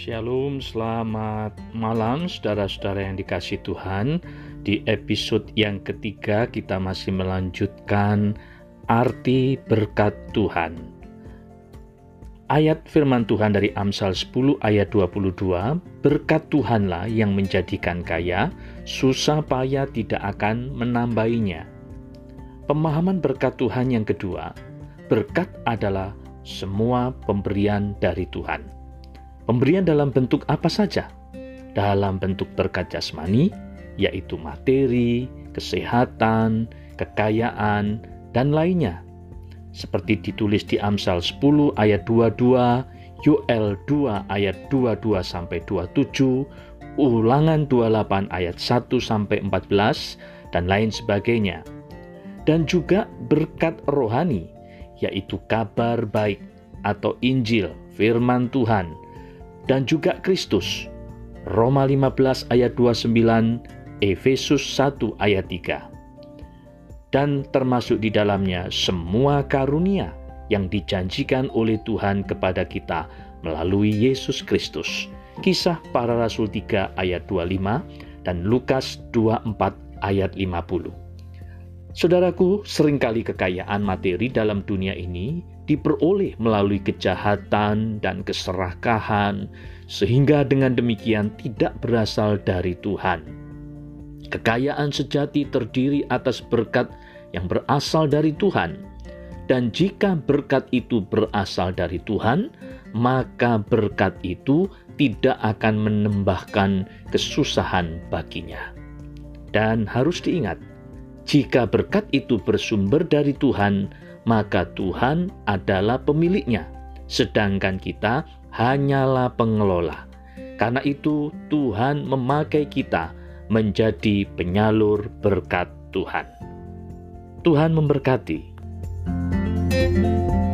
Shalom, selamat malam saudara-saudara yang dikasih Tuhan. Di episode yang ketiga kita masih melanjutkan arti berkat Tuhan. Ayat firman Tuhan dari Amsal 10 ayat 22, berkat Tuhanlah yang menjadikan kaya, susah payah tidak akan menambahinya. Pemahaman berkat Tuhan yang kedua, berkat adalah semua pemberian dari Tuhan. Pemberian dalam bentuk apa saja? Dalam bentuk berkat jasmani, yaitu materi, kesehatan, kekayaan, dan lainnya. Seperti ditulis di Amsal 10 ayat 22, Yoel 2 ayat 22 sampai 27, Ulangan 28 ayat 1 sampai 14 dan lain sebagainya. Dan juga berkat rohani, yaitu kabar baik atau Injil, firman Tuhan, dan juga Kristus. Roma 15 ayat 29, Efesus 1 ayat 3. Dan termasuk di dalamnya semua karunia yang dijanjikan oleh Tuhan kepada kita melalui Yesus Kristus. Kisah para Rasul 3 ayat 25 dan Lukas 24 ayat 50. Saudaraku, sering kali kekayaan materi dalam dunia ini diperoleh melalui kejahatan dan keserakahan, sehingga dengan demikian tidak berasal dari Tuhan. Kekayaan sejati terdiri atas berkat yang berasal dari Tuhan, dan jika berkat itu berasal dari Tuhan, maka berkat itu tidak akan menambahkan kesusahan baginya. Dan harus diingat, jika berkat itu bersumber dari Tuhan, maka Tuhan adalah pemiliknya, sedangkan kita hanyalah pengelola. Karena itu, Tuhan memakai kita menjadi penyalur berkat Tuhan. Tuhan memberkati. thank you